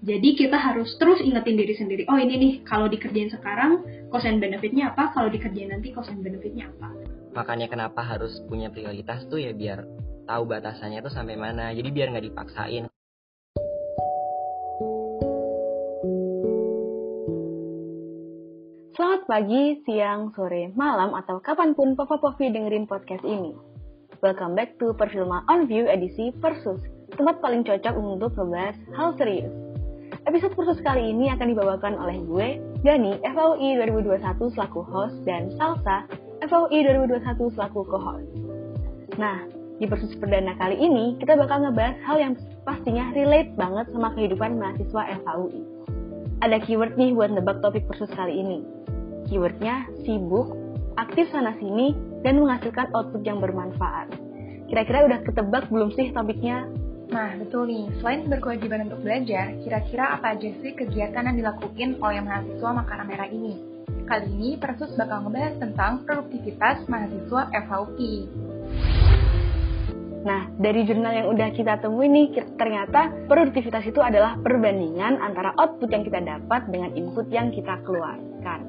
Jadi kita harus terus ingetin diri sendiri, oh ini nih kalau dikerjain sekarang cost and benefitnya apa, kalau dikerjain nanti cost and benefitnya apa. Makanya kenapa harus punya prioritas tuh ya biar tahu batasannya tuh sampai mana. Jadi biar nggak dipaksain. Selamat pagi, siang, sore, malam, atau kapan pun Papa Povi dengerin podcast ini. Welcome back to Perfilma On View edisi Persus, tempat paling cocok untuk ngebahas hal serius. Episode kursus kali ini akan dibawakan oleh gue, Dani, FAUI 2021 selaku host, dan Salsa, FAUI 2021 selaku co-host. Nah, di persus perdana kali ini, kita bakal ngebahas hal yang pastinya relate banget sama kehidupan mahasiswa FAUI. Ada keyword nih buat nebak topik persus kali ini. Keywordnya sibuk, aktif sana-sini, dan menghasilkan output yang bermanfaat. Kira-kira udah ketebak belum sih topiknya? Nah, betul nih. Selain berkewajiban untuk belajar, kira-kira apa aja sih kegiatan yang dilakukan oleh mahasiswa Makaram Merah ini? Kali ini Persus bakal ngebahas tentang produktivitas mahasiswa FHUI. Nah, dari jurnal yang udah kita temui nih, ternyata produktivitas itu adalah perbandingan antara output yang kita dapat dengan input yang kita keluarkan.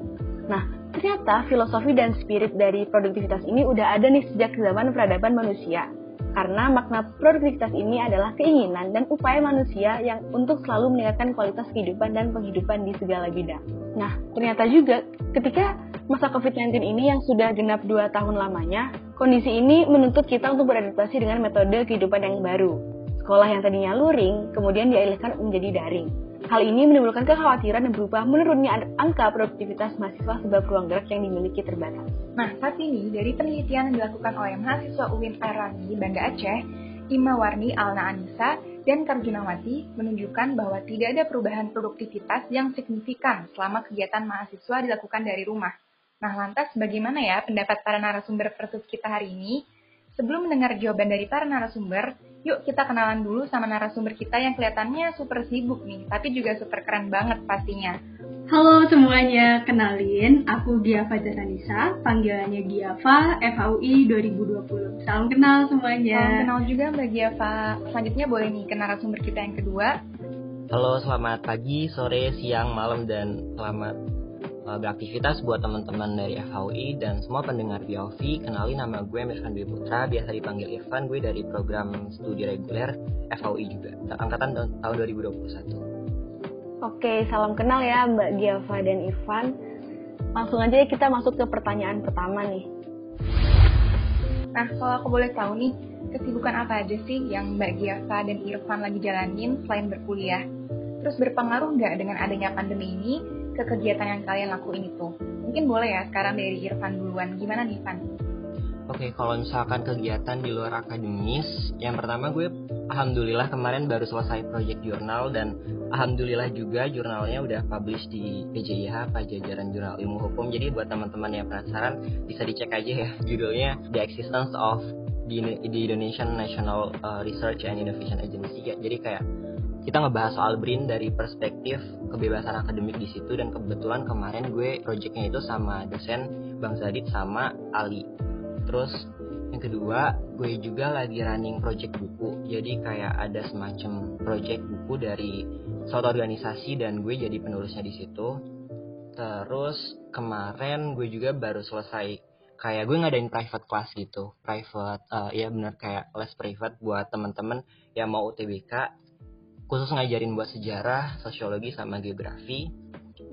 Nah, ternyata filosofi dan spirit dari produktivitas ini udah ada nih sejak zaman peradaban manusia karena makna produktivitas ini adalah keinginan dan upaya manusia yang untuk selalu meningkatkan kualitas kehidupan dan penghidupan di segala bidang. Nah, ternyata juga ketika masa COVID-19 ini yang sudah genap 2 tahun lamanya, kondisi ini menuntut kita untuk beradaptasi dengan metode kehidupan yang baru. Sekolah yang tadinya luring, kemudian dialihkan menjadi daring. Hal ini menimbulkan kekhawatiran dan berupa menurunnya angka produktivitas mahasiswa sebab ruang gerak yang dimiliki terbatas. Nah, saat ini dari penelitian yang dilakukan oleh mahasiswa UIN Arani Banda Aceh, Ima Warni Alna Anissa, dan Karjunawati menunjukkan bahwa tidak ada perubahan produktivitas yang signifikan selama kegiatan mahasiswa dilakukan dari rumah. Nah, lantas bagaimana ya pendapat para narasumber versus kita hari ini? Sebelum mendengar jawaban dari para narasumber, yuk kita kenalan dulu sama narasumber kita yang kelihatannya super sibuk nih, tapi juga super keren banget pastinya. Halo semuanya, kenalin, aku Giava Jatanisa, panggilannya Giava, FAUI 2020. Salam kenal semuanya. Salam kenal juga Mbak Giava. Selanjutnya boleh nih ke narasumber kita yang kedua. Halo, selamat pagi, sore, siang, malam, dan selamat beraktivitas buat teman-teman dari FHUI dan semua pendengar BOV. Kenalin nama gue Mirvan Dwi Putra, biasa dipanggil Irfan. Gue dari program studi reguler FHUI juga, angkatan tahun 2021. Oke, salam kenal ya Mbak Giava dan Irfan. Langsung aja kita masuk ke pertanyaan pertama nih. Nah, kalau aku boleh tahu nih, kesibukan apa aja sih yang Mbak Giava dan Irfan lagi jalanin selain berkuliah? Terus berpengaruh nggak dengan adanya pandemi ini ke kegiatan yang kalian lakuin itu. Mungkin boleh ya sekarang dari Irfan duluan. Gimana nih, Irfan? Oke, kalau misalkan kegiatan di luar akademis, yang pertama gue alhamdulillah kemarin baru selesai project jurnal dan alhamdulillah juga jurnalnya udah publish di PJIH Pajajaran Jurnal Ilmu Hukum. Jadi buat teman-teman yang penasaran bisa dicek aja ya judulnya The Existence of the, Indonesian National uh, Research and Innovation Agency. Ya, jadi kayak kita ngebahas soal BRIN dari perspektif kebebasan akademik di situ dan kebetulan kemarin gue projectnya itu sama dosen Bang Zadid sama Ali. Terus yang kedua, gue juga lagi running project buku. Jadi kayak ada semacam project buku dari suatu organisasi dan gue jadi penulisnya di situ. Terus kemarin gue juga baru selesai kayak gue ngadain private class gitu, private, uh, ya benar kayak les private buat temen-temen yang mau UTBK khusus ngajarin buat sejarah, sosiologi sama geografi.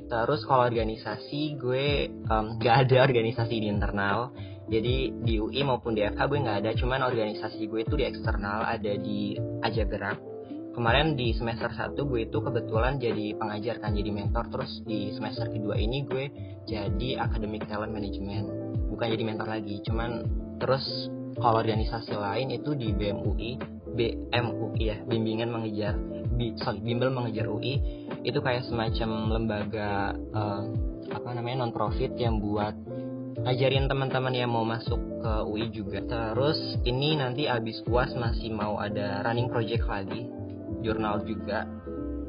Terus kalau organisasi gue um, gak ada organisasi di internal. Jadi di UI maupun di FH gue gak ada, cuman organisasi gue itu di eksternal ada di Aja Gerak. Kemarin di semester 1 gue itu kebetulan jadi pengajar kan, jadi mentor. Terus di semester kedua ini gue jadi academic talent management. Bukan jadi mentor lagi, cuman terus kalau organisasi lain itu di BMUI, BMUI ya, bimbingan mengejar bi, sorry, bimbel mengejar UI itu kayak semacam lembaga uh, apa namanya non profit yang buat ngajarin teman-teman yang mau masuk ke UI juga. Terus ini nanti abis puas masih mau ada running project lagi, jurnal juga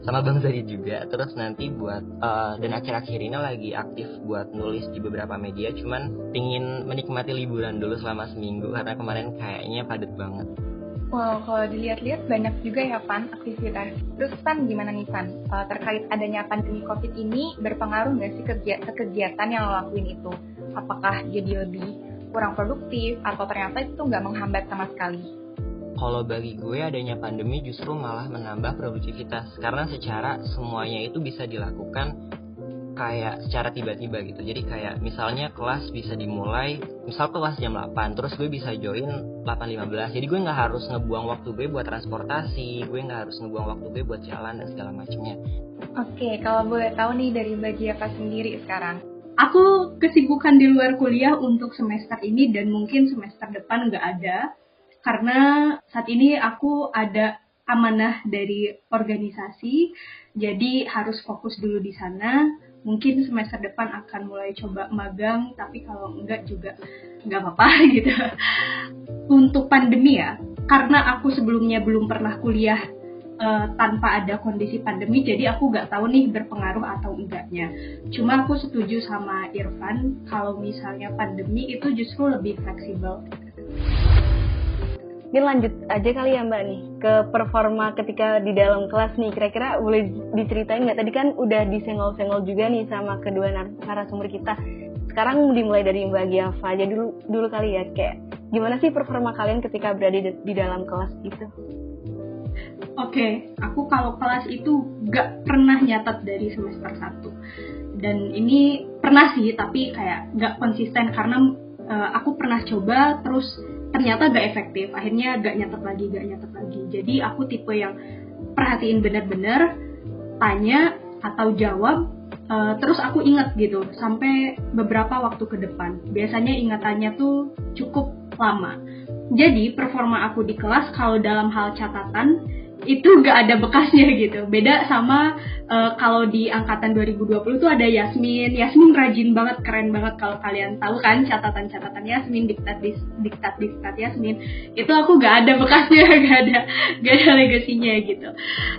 sama Bang Zari juga. Terus nanti buat uh, dan akhir-akhir ini lagi aktif buat nulis di beberapa media. Cuman pingin menikmati liburan dulu selama seminggu karena kemarin kayaknya padat banget. Wow, kalau dilihat-lihat banyak juga ya Pan aktivitas. Terus Pan gimana nih Pan? Uh, terkait adanya pandemi COVID ini berpengaruh nggak sih ke kegiatan yang lo lakuin itu? Apakah jadi lebih kurang produktif atau ternyata itu nggak menghambat sama sekali? Kalau bagi gue adanya pandemi justru malah menambah produktivitas karena secara semuanya itu bisa dilakukan kayak secara tiba-tiba gitu. Jadi kayak misalnya kelas bisa dimulai misal kelas jam 8 terus gue bisa join 8.15 jadi gue nggak harus ngebuang waktu gue buat transportasi gue nggak harus ngebuang waktu gue buat jalan dan segala macamnya oke kalau boleh tahu nih dari bagi apa sendiri sekarang. Aku kesibukan di luar kuliah untuk semester ini dan mungkin semester depan nggak ada karena saat ini aku ada amanah dari organisasi jadi harus fokus dulu di sana mungkin semester depan akan mulai coba magang tapi kalau enggak juga nggak apa-apa gitu. Untuk pandemi ya karena aku sebelumnya belum pernah kuliah uh, tanpa ada kondisi pandemi jadi aku nggak tahu nih berpengaruh atau enggaknya. Cuma aku setuju sama Irfan kalau misalnya pandemi itu justru lebih fleksibel ini lanjut aja kali ya Mbak nih ke performa ketika di dalam kelas nih. Kira-kira boleh diceritain nggak? Tadi kan udah disenggol-senggol juga nih sama kedua narasumber kita. Sekarang dimulai dari Mbak Giava aja dulu dulu kali ya. Kayak gimana sih performa kalian ketika berada di, di dalam kelas gitu? Oke, okay, aku kalau kelas itu gak pernah nyatat dari semester 1 Dan ini pernah sih, tapi kayak gak konsisten karena uh, aku pernah coba terus ternyata gak efektif. Akhirnya gak nyatet lagi gak nyatet lagi. Jadi aku tipe yang perhatiin bener-bener tanya atau jawab uh, terus aku inget gitu sampai beberapa waktu ke depan. Biasanya ingatannya tuh cukup lama. Jadi performa aku di kelas kalau dalam hal catatan itu gak ada bekasnya gitu. Beda sama uh, kalau di angkatan 2020 tuh ada Yasmin. Yasmin rajin banget, keren banget kalau kalian tahu kan catatan-catatan Yasmin, diktat diktat diktat Yasmin. Itu aku gak ada bekasnya, gak ada gak ada legasinya gitu.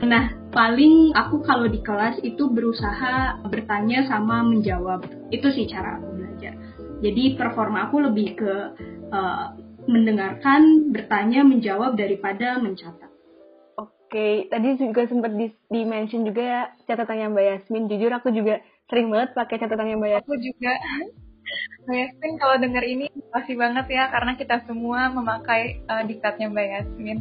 Nah, paling aku kalau di kelas itu berusaha bertanya sama menjawab. Itu sih cara aku belajar. Jadi performa aku lebih ke uh, mendengarkan, bertanya, menjawab daripada mencatat. Oke, tadi juga sempat di, di mention juga ya catatannya Mbak Yasmin. Jujur aku juga sering banget pakai catatannya Mbak Yasmin. Aku juga. Mbak Yasmin kalau dengar ini pasti banget ya karena kita semua memakai uh, diktatnya Mbak Yasmin.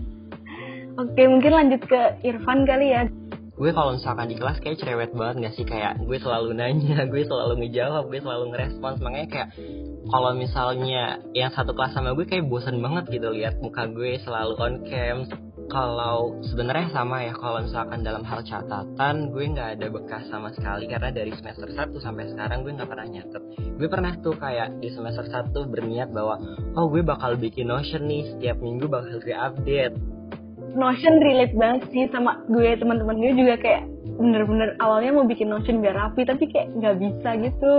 Oke, mungkin lanjut ke Irfan kali ya. Gue kalau misalkan di kelas kayak cerewet banget gak sih kayak gue selalu nanya, gue selalu ngejawab, gue selalu ngerespons. Makanya kayak kalau misalnya yang satu kelas sama gue kayak bosen banget gitu lihat muka gue selalu on cam kalau sebenarnya sama ya kalau misalkan dalam hal catatan gue nggak ada bekas sama sekali. Karena dari semester 1 sampai sekarang gue nggak pernah nyatet. Gue pernah tuh kayak di semester 1 berniat bahwa oh gue bakal bikin notion nih setiap minggu bakal gue update. Notion relate banget sih sama gue teman-teman gue juga kayak bener-bener awalnya mau bikin notion biar rapi tapi kayak nggak bisa gitu.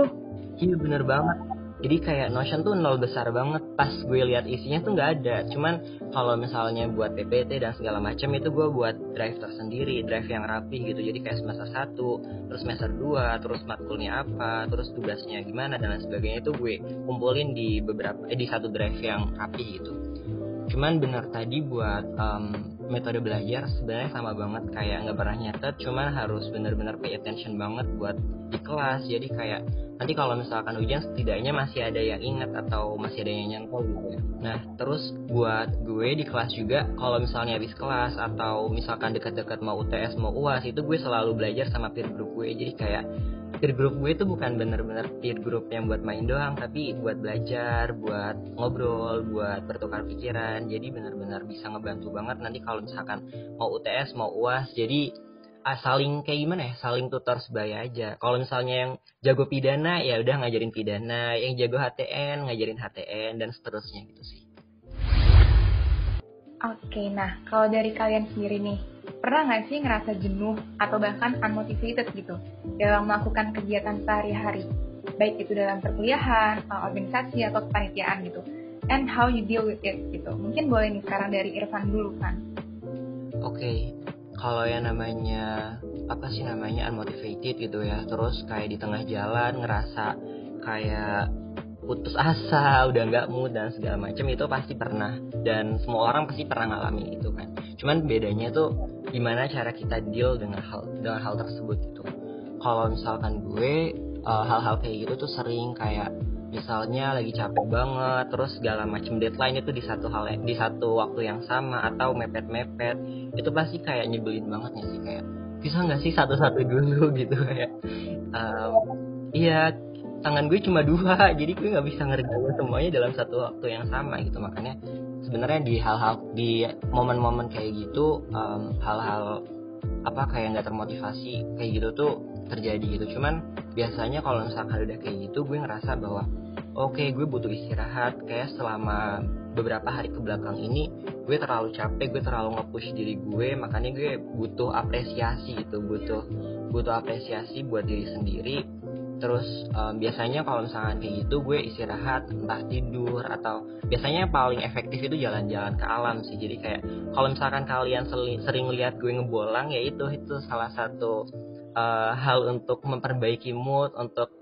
Iya bener banget jadi kayak Notion tuh nol besar banget. Pas gue lihat isinya tuh nggak ada. Cuman kalau misalnya buat PPT dan segala macam itu gue buat drive tersendiri drive yang rapi gitu. Jadi kayak semester 1 terus semester 2 terus matkulnya apa terus tugasnya gimana dan lain sebagainya itu gue kumpulin di beberapa eh, di satu drive yang rapi gitu cuman benar tadi buat um, metode belajar sebenarnya sama banget kayak nggak pernah nyatet cuman harus benar-benar pay attention banget buat di kelas. Jadi kayak nanti kalau misalkan ujian setidaknya masih ada yang ingat atau masih ada yang nyantol gitu ya. Nah terus buat gue di kelas juga kalau misalnya habis kelas atau misalkan dekat-dekat mau UTS mau UAS itu gue selalu belajar sama peer group gue. Jadi kayak peer group gue itu bukan bener-bener peer group yang buat main doang tapi buat belajar buat ngobrol buat bertukar pikiran. Jadi bener-bener bisa ngebantu banget nanti kalau misalkan mau UTS mau UAS jadi ah, saling kayak gimana ya? Saling tutor sebaya aja. Kalau misalnya yang jago pidana ya udah ngajarin pidana. Yang jago HTN ngajarin HTN dan seterusnya gitu sih Oke, nah kalau dari kalian sendiri nih, pernah nggak sih ngerasa jenuh atau bahkan unmotivated gitu dalam melakukan kegiatan sehari-hari, baik itu dalam perkuliahan, organisasi atau kepanitiaan gitu, and how you deal with it gitu. Mungkin boleh nih sekarang dari Irfan dulu kan. Oke, okay kalau yang namanya apa sih namanya unmotivated gitu ya terus kayak di tengah jalan ngerasa kayak putus asa udah nggak mood dan segala macam itu pasti pernah. Dan semua orang pasti pernah ngalamin itu kan. Cuman bedanya tuh gimana cara kita deal dengan hal dengan hal tersebut itu kalau misalkan gue uh, hal-hal kayak gitu tuh sering kayak misalnya lagi capek banget terus segala macam deadline itu di satu hal di satu waktu yang sama atau mepet-mepet itu pasti kayak nyebelin banget ya sih? Kayak bisa nggak sih satu-satu dulu gitu kayak um, iya tangan gue cuma dua jadi gue nggak bisa ngerjain semuanya dalam satu waktu yang sama gitu. Makanya sebenarnya di hal-hal di momen-momen kayak gitu hal hal-hal apa kayak nggak termotivasi kayak gitu tuh terjadi gitu. Cuman biasanya kalau misalkan udah kayak gitu gue ngerasa bahwa oke okay, gue butuh istirahat. Kayak selama beberapa hari ke belakang ini gue terlalu capek gue terlalu nge-push diri gue. Makanya gue butuh apresiasi gitu butuh butuh apresiasi buat diri sendiri terus um, biasanya kalau misalnya kayak gitu gue istirahat entah tidur atau biasanya paling efektif itu jalan-jalan ke alam sih. Jadi kayak kalau misalkan kalian sering lihat gue ngebolang ya itu itu salah satu uh, hal untuk memperbaiki mood untuk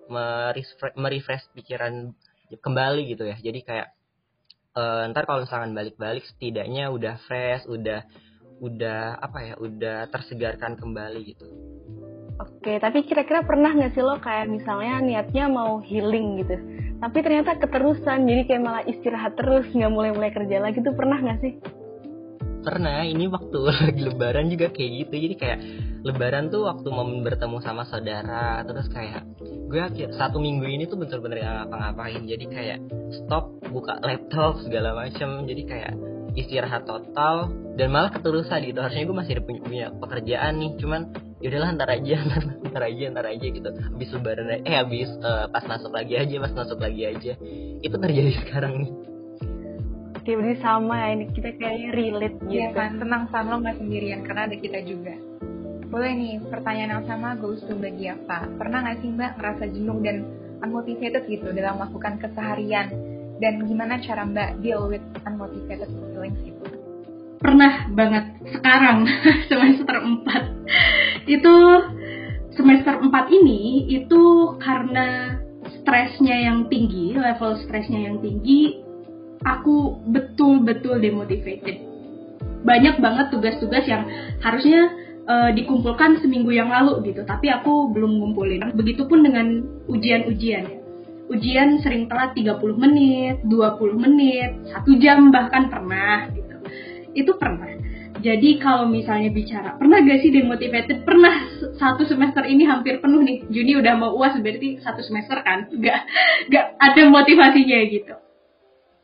merefresh pikiran kembali gitu ya. Jadi kayak uh, ntar kalau misalkan balik-balik setidaknya udah fresh udah udah apa ya udah tersegarkan kembali gitu Oke, tapi kira-kira pernah nggak sih lo kayak misalnya niatnya mau healing gitu, tapi ternyata keterusan, jadi kayak malah istirahat terus, nggak mulai-mulai kerja lagi tuh pernah nggak sih? Pernah, ini waktu lagi lebaran juga kayak gitu, jadi kayak lebaran tuh waktu momen bertemu sama saudara, terus kayak gue satu minggu ini tuh bener-bener ngapa-ngapain, jadi kayak stop buka laptop segala macem, jadi kayak istirahat total dan malah keterusan gitu harusnya gue masih punya, punya pekerjaan nih cuman yaudahlah ntar aja ntar aja ntar aja gitu habis lebaran eh habis uh, pas masuk lagi aja pas masuk lagi aja itu terjadi sekarang nih Oke, berarti sama ya ini kita kayak relate iya gitu. Iya kan, tenang sama lo nggak sendirian karena ada kita juga. Boleh nih, pertanyaan yang sama goes to Mbak Giafa. Pernah nggak sih Mbak ngerasa jenuh dan unmotivated gitu dalam melakukan keseharian? Dan gimana cara Mbak deal with unmotivated feelings itu? Pernah banget. Sekarang, semester 4 itu semester 4 ini itu karena stresnya yang tinggi, level stresnya yang tinggi, aku betul-betul demotivated. Banyak banget tugas-tugas yang harusnya uh, dikumpulkan seminggu yang lalu gitu, tapi aku belum ngumpulin. Begitupun dengan ujian-ujian. Ujian sering telat 30 menit, 20 menit, satu jam bahkan pernah gitu. Itu pernah jadi kalau misalnya bicara, pernah gak sih demotivated? Pernah satu semester ini hampir penuh nih. Juni udah mau uas berarti satu semester kan? Gak, gak ada motivasinya gitu.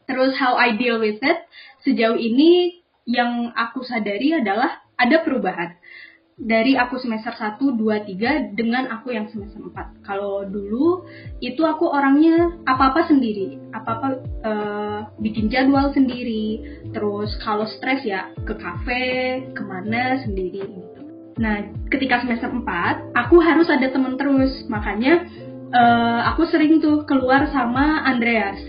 Terus how I deal with it? Sejauh ini yang aku sadari adalah ada perubahan dari aku semester 1, 2, 3 dengan aku yang semester 4. Kalau dulu itu aku orangnya apa-apa sendiri, apa-apa uh, bikin jadwal sendiri, terus kalau stres ya ke kafe, ke mana sendiri gitu. Nah, ketika semester 4, aku harus ada temen terus, makanya uh, aku sering tuh keluar sama Andreas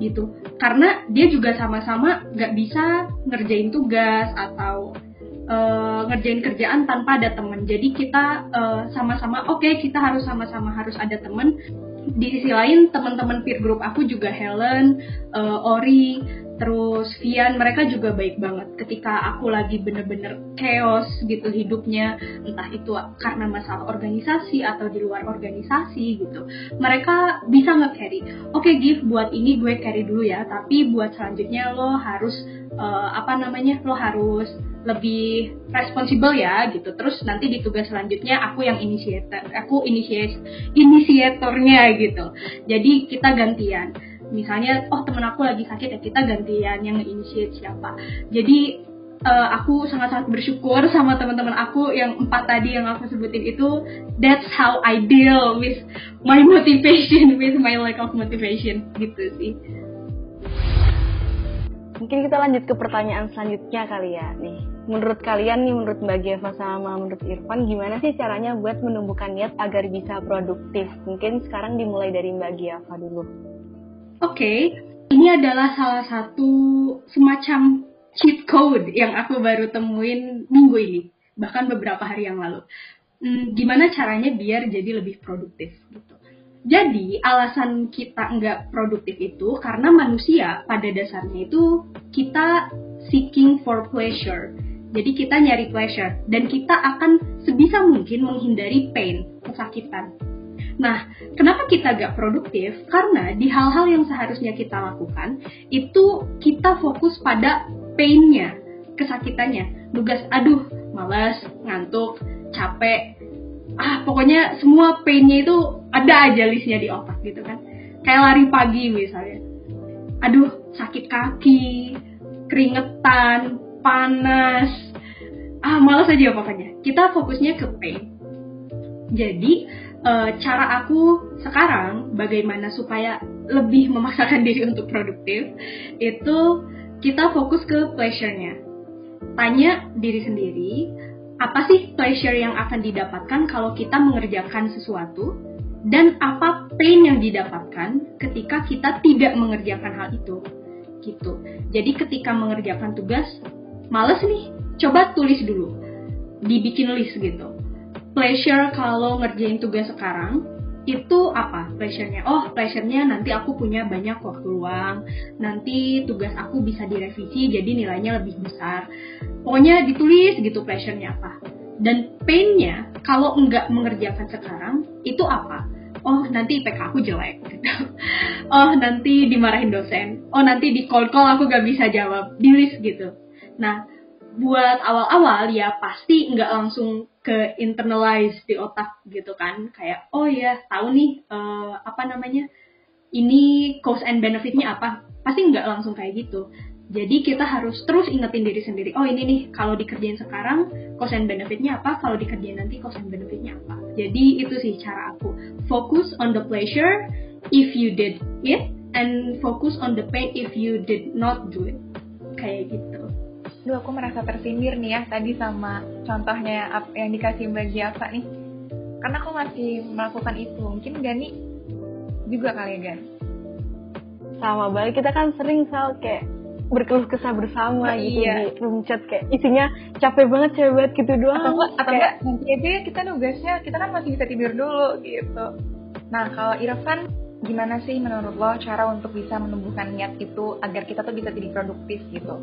gitu. Karena dia juga sama-sama gak bisa ngerjain tugas atau uh, ngerjain kerjaan tanpa ada temen. Jadi kita uh, sama-sama oke okay, kita harus sama-sama harus ada temen. Di sisi lain teman-teman peer group aku juga Helen, uh, Ori, terus Vian mereka juga baik banget. Ketika aku lagi bener-bener chaos gitu hidupnya, entah itu karena masalah organisasi atau di luar organisasi gitu, mereka bisa nge-carry. Oke, okay, give buat ini gue carry dulu ya, tapi buat selanjutnya lo harus uh, apa namanya lo harus lebih responsibel ya gitu. Terus nanti di tugas selanjutnya aku yang inisiator aku inisiasi inisiatornya gitu. Jadi kita gantian. Misalnya oh temen aku lagi sakit ya kita gantian yang initiate siapa. Jadi uh, aku sangat-sangat bersyukur sama teman-teman aku yang empat tadi yang aku sebutin itu. That's how I deal with my motivation with my lack of motivation gitu sih. Mungkin kita lanjut ke pertanyaan selanjutnya kali ya nih. Menurut kalian nih, menurut Mbak Geva sama menurut Irfan, gimana sih caranya buat menumbuhkan niat agar bisa produktif? Mungkin sekarang dimulai dari Mbak Geva dulu. Oke, okay. ini adalah salah satu semacam cheat code yang aku baru temuin minggu ini, bahkan beberapa hari yang lalu. Hmm, gimana caranya biar jadi lebih produktif gitu. Jadi alasan kita nggak produktif itu karena manusia pada dasarnya itu kita seeking for pleasure. Jadi kita nyari pleasure dan kita akan sebisa mungkin menghindari pain, kesakitan. Nah, kenapa kita gak produktif? Karena di hal-hal yang seharusnya kita lakukan, itu kita fokus pada painnya, kesakitannya. Nugas, aduh, malas, ngantuk, capek, ah pokoknya semua painnya itu ada aja listnya di otak gitu kan kayak lari pagi misalnya aduh sakit kaki keringetan panas. Ah malas aja pokoknya. Kita fokusnya ke pain jadi e, cara aku sekarang bagaimana supaya lebih memaksakan diri untuk produktif itu kita fokus ke pleasure-nya. Tanya diri sendiri apa sih pleasure yang akan didapatkan kalau kita mengerjakan sesuatu? Dan apa pain yang didapatkan ketika kita tidak mengerjakan hal itu? Gitu. Jadi ketika mengerjakan tugas males nih coba tulis dulu dibikin list gitu pleasure kalau ngerjain tugas sekarang itu apa pleasure-nya? Oh, pleasure-nya nanti aku punya banyak waktu luang, nanti tugas aku bisa direvisi jadi nilainya lebih besar. Pokoknya ditulis gitu pleasure-nya apa. Dan pain-nya kalau nggak mengerjakan sekarang itu apa? Oh, nanti IPK aku jelek. Oh, nanti dimarahin dosen. Oh, nanti di call-call aku nggak bisa jawab. Di list gitu. Nah, buat awal-awal ya pasti nggak langsung ke internalize di otak gitu kan. Kayak oh ya tahu nih uh, apa namanya ini cost and benefitnya apa. Pasti nggak langsung kayak gitu. Jadi kita harus terus ingetin diri sendiri oh ini nih kalau dikerjain sekarang cost and benefitnya apa kalau dikerjain nanti cost and benefitnya apa. Jadi itu sih cara aku. Focus on the pleasure if you did it and focus on the pain if you did not do it. Kayak gitu Duh, aku merasa tersindir nih ya tadi sama contohnya yang dikasih Mbak Java nih. Karena aku masih melakukan itu. Mungkin Gani juga kali ya, Gan? Sama balik kita kan sering sal kayak berkeluh kesah bersama oh, gitu iya. di room chat kayak isinya capek banget capek banget gitu doang atau enggak atau enggak nanti aja ya kita nugasnya kita kan masih bisa tidur dulu gitu nah kalau Irfan gimana sih menurut lo cara untuk bisa menumbuhkan niat itu agar kita tuh bisa jadi produktif gitu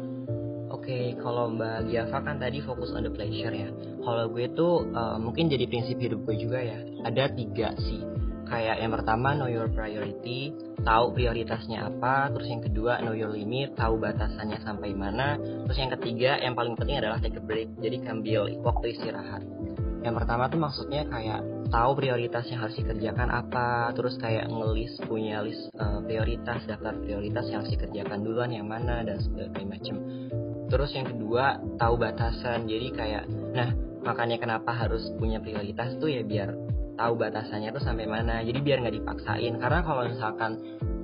Oke, kalau Mbak Giafa kan tadi fokus on the pleasure ya. Kalau gue tuh uh, mungkin jadi prinsip hidup gue juga ya. Ada tiga sih. Kayak yang pertama know your priority, tahu prioritasnya apa. Terus yang kedua know your limit, tahu batasannya sampai mana. Terus yang ketiga yang paling penting adalah take a break. Jadi ambil waktu istirahat. Yang pertama tuh maksudnya kayak tahu prioritas yang harus dikerjakan apa terus kayak ngelis punya list uh, prioritas daftar prioritas yang harus dikerjakan duluan yang mana dan segala macam terus yang kedua tahu batasan. Jadi kayak nah makanya kenapa harus punya prioritas tuh ya biar tahu batasannya tuh sampai mana. Jadi biar nggak dipaksain. Karena kalau misalkan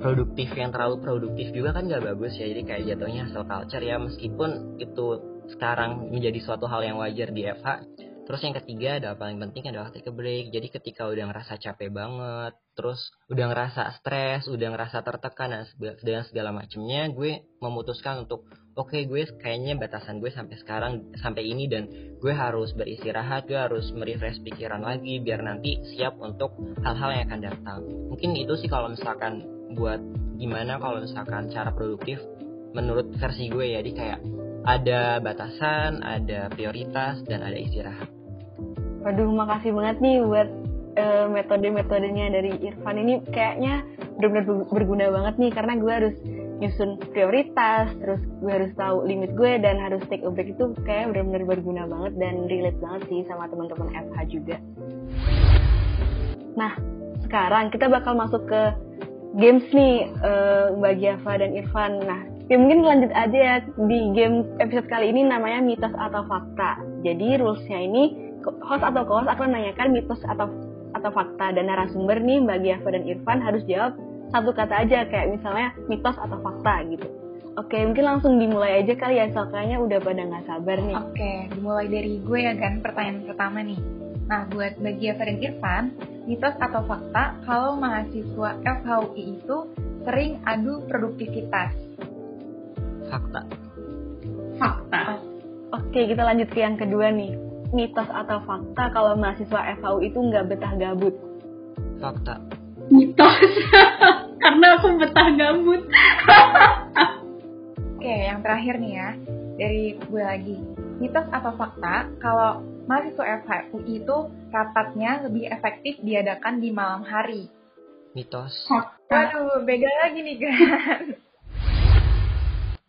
produktif yang terlalu produktif juga kan nggak bagus ya. Jadi kayak jatuhnya hasil culture ya. Meskipun itu sekarang menjadi suatu hal yang wajar di FH Terus yang ketiga ada paling penting adalah take a break. Jadi ketika udah ngerasa capek banget, terus udah ngerasa stres, udah ngerasa tertekan dan segala, segala macamnya, gue memutuskan untuk oke okay, gue kayaknya batasan gue sampai sekarang sampai ini dan gue harus beristirahat, gue harus merefresh pikiran lagi biar nanti siap untuk hal-hal yang akan datang. Mungkin itu sih kalau misalkan buat gimana kalau misalkan cara produktif menurut versi gue ya, di kayak ada batasan, ada prioritas, dan ada istirahat. Waduh, makasih banget nih buat uh, metode-metodenya dari Irfan ini kayaknya benar-benar berguna banget nih karena gue harus nyusun prioritas, terus gue harus tahu limit gue dan harus take a break itu kayak benar-benar berguna banget dan relate banget sih sama teman-teman FH juga. Nah, sekarang kita bakal masuk ke games nih uh, Mbak dan Irfan. Nah, Ya mungkin lanjut aja ya di game episode kali ini namanya mitos atau fakta. Jadi rulesnya ini host atau co-host akan menanyakan mitos atau atau fakta dan narasumber nih Mbak Giafa dan Irfan harus jawab satu kata aja kayak misalnya mitos atau fakta gitu. Oke, mungkin langsung dimulai aja kali ya, soalnya udah pada nggak sabar nih. Oke, dimulai dari gue ya kan, pertanyaan pertama nih. Nah, buat bagi Giafa dan Irfan, mitos atau fakta kalau mahasiswa FHUI itu sering adu produktivitas fakta. Fakta. Oke, kita lanjut ke yang kedua nih. Mitos atau fakta kalau mahasiswa FAU itu nggak betah gabut? Fakta. Mitos karena aku betah gabut Oke, yang terakhir nih ya, dari gue lagi. Mitos atau fakta kalau mahasiswa FHUI itu rapatnya lebih efektif diadakan di malam hari? Mitos. Waduh, beda lagi nih kan.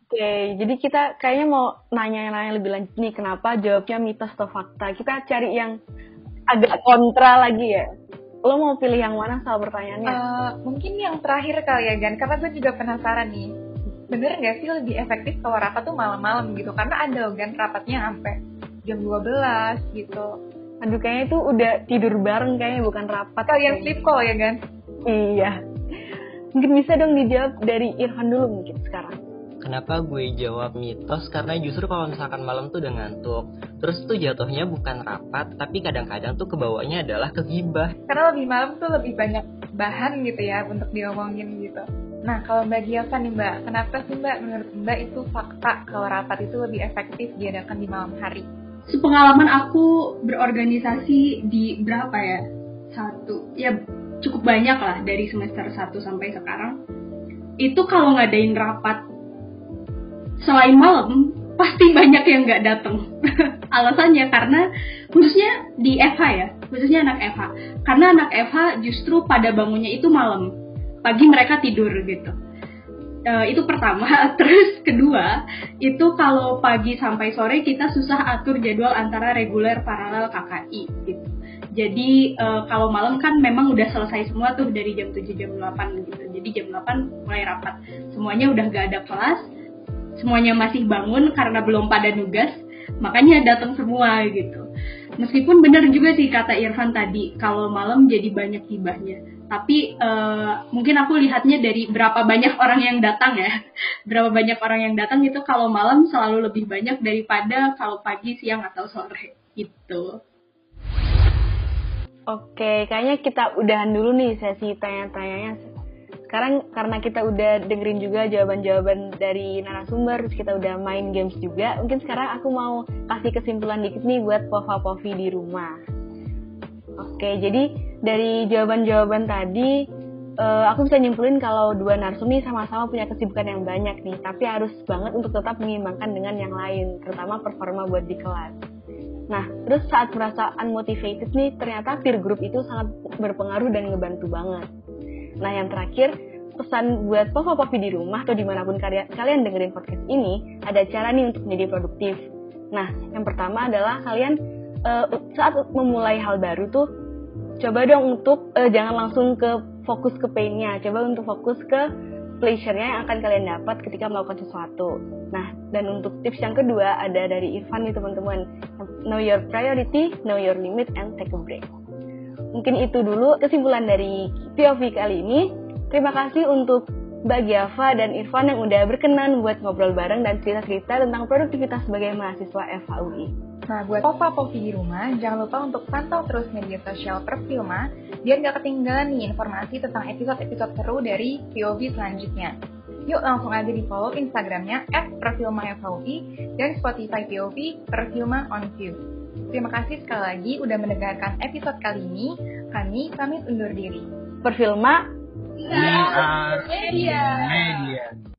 Oke, jadi kita kayaknya mau nanya-nanya lebih lanjut nih, kenapa jawabnya mitos atau fakta? Kita cari yang agak kontra lagi ya. Lo mau pilih yang mana soal pertanyaannya? Uh, mungkin yang terakhir kali ya, Gan. Karena gue juga penasaran nih. Bener gak sih lebih efektif kalau rapat tuh malam-malam gitu? Karena ada loh, Gan, rapatnya sampai jam 12 gitu. Aduh, kayaknya itu udah tidur bareng kayaknya, bukan rapat. Kalian sleep call ya, Gan? Iya. Mungkin bisa dong dijawab dari Irfan dulu mungkin sekarang. Kenapa gue jawab mitos? Karena justru kalau misalkan malam tuh udah ngantuk, terus tuh jatuhnya bukan rapat, tapi kadang-kadang tuh kebawanya adalah kegibah. Karena lebih malam tuh lebih banyak bahan gitu ya untuk diomongin gitu. Nah kalau Mbak Giova nih Mbak, kenapa sih Mbak menurut Mbak itu fakta kalau rapat itu lebih efektif diadakan di malam hari? Sepengalaman aku berorganisasi di berapa ya? Satu, ya cukup banyak lah dari semester 1 sampai sekarang. Itu kalau ngadain rapat selain malam pasti banyak yang nggak datang alasannya karena khususnya di FH ya khususnya anak FH karena anak FH justru pada bangunnya itu malam. Pagi mereka tidur gitu. Uh, itu pertama. Terus kedua itu kalau pagi sampai sore kita susah atur jadwal antara reguler paralel KKI gitu. Jadi uh, kalau malam kan memang udah selesai semua tuh dari jam 7 jam 8 gitu. Jadi jam 8 mulai rapat. Semuanya udah gak ada kelas semuanya masih bangun karena belum pada nugas, makanya datang semua gitu. Meskipun benar juga sih kata Irfan tadi, kalau malam jadi banyak hibahnya. Tapi uh, mungkin aku lihatnya dari berapa banyak orang yang datang ya. Berapa banyak orang yang datang itu kalau malam selalu lebih banyak daripada kalau pagi, siang atau sore gitu. Oke, kayaknya kita udahan dulu nih sesi tanya-tanyanya sekarang karena kita udah dengerin juga jawaban-jawaban dari narasumber, terus kita udah main games juga, mungkin sekarang aku mau kasih kesimpulan dikit nih buat Pova-Povi di rumah. Oke, jadi dari jawaban-jawaban tadi, uh, aku bisa nyimpulin kalau dua narsum nih sama-sama punya kesibukan yang banyak nih, tapi harus banget untuk tetap mengimbangkan dengan yang lain, terutama performa buat di kelas. Nah, terus saat merasa unmotivated nih, ternyata peer group itu sangat berpengaruh dan ngebantu banget. Nah yang terakhir, pesan buat Papa-Popi di rumah atau di mana pun kalian, kalian dengerin podcast ini, ada cara nih untuk menjadi produktif. Nah, yang pertama adalah kalian uh, saat memulai hal baru tuh, coba dong untuk uh, jangan langsung ke fokus ke pain-nya, coba untuk fokus ke pleasure-nya yang akan kalian dapat ketika melakukan sesuatu. Nah, dan untuk tips yang kedua ada dari Irfan nih teman-teman. Know your priority, know your limit, and take a break. Mungkin itu dulu kesimpulan dari POV kali ini. Terima kasih untuk Mbak Giava dan Irfan yang udah berkenan buat ngobrol bareng dan cerita-cerita tentang produktivitas sebagai mahasiswa FHUI. Nah, buat Pova Povi di rumah, jangan lupa untuk pantau terus media sosial Perfilma biar nggak ketinggalan nih informasi tentang episode-episode seru dari POV selanjutnya. Yuk langsung aja di follow Instagramnya at Perfilma FHUI dan Spotify POV Perfilma on View. Terima kasih sekali lagi udah mendengarkan episode kali ini. Kami pamit undur diri. Perfilma Media. Media.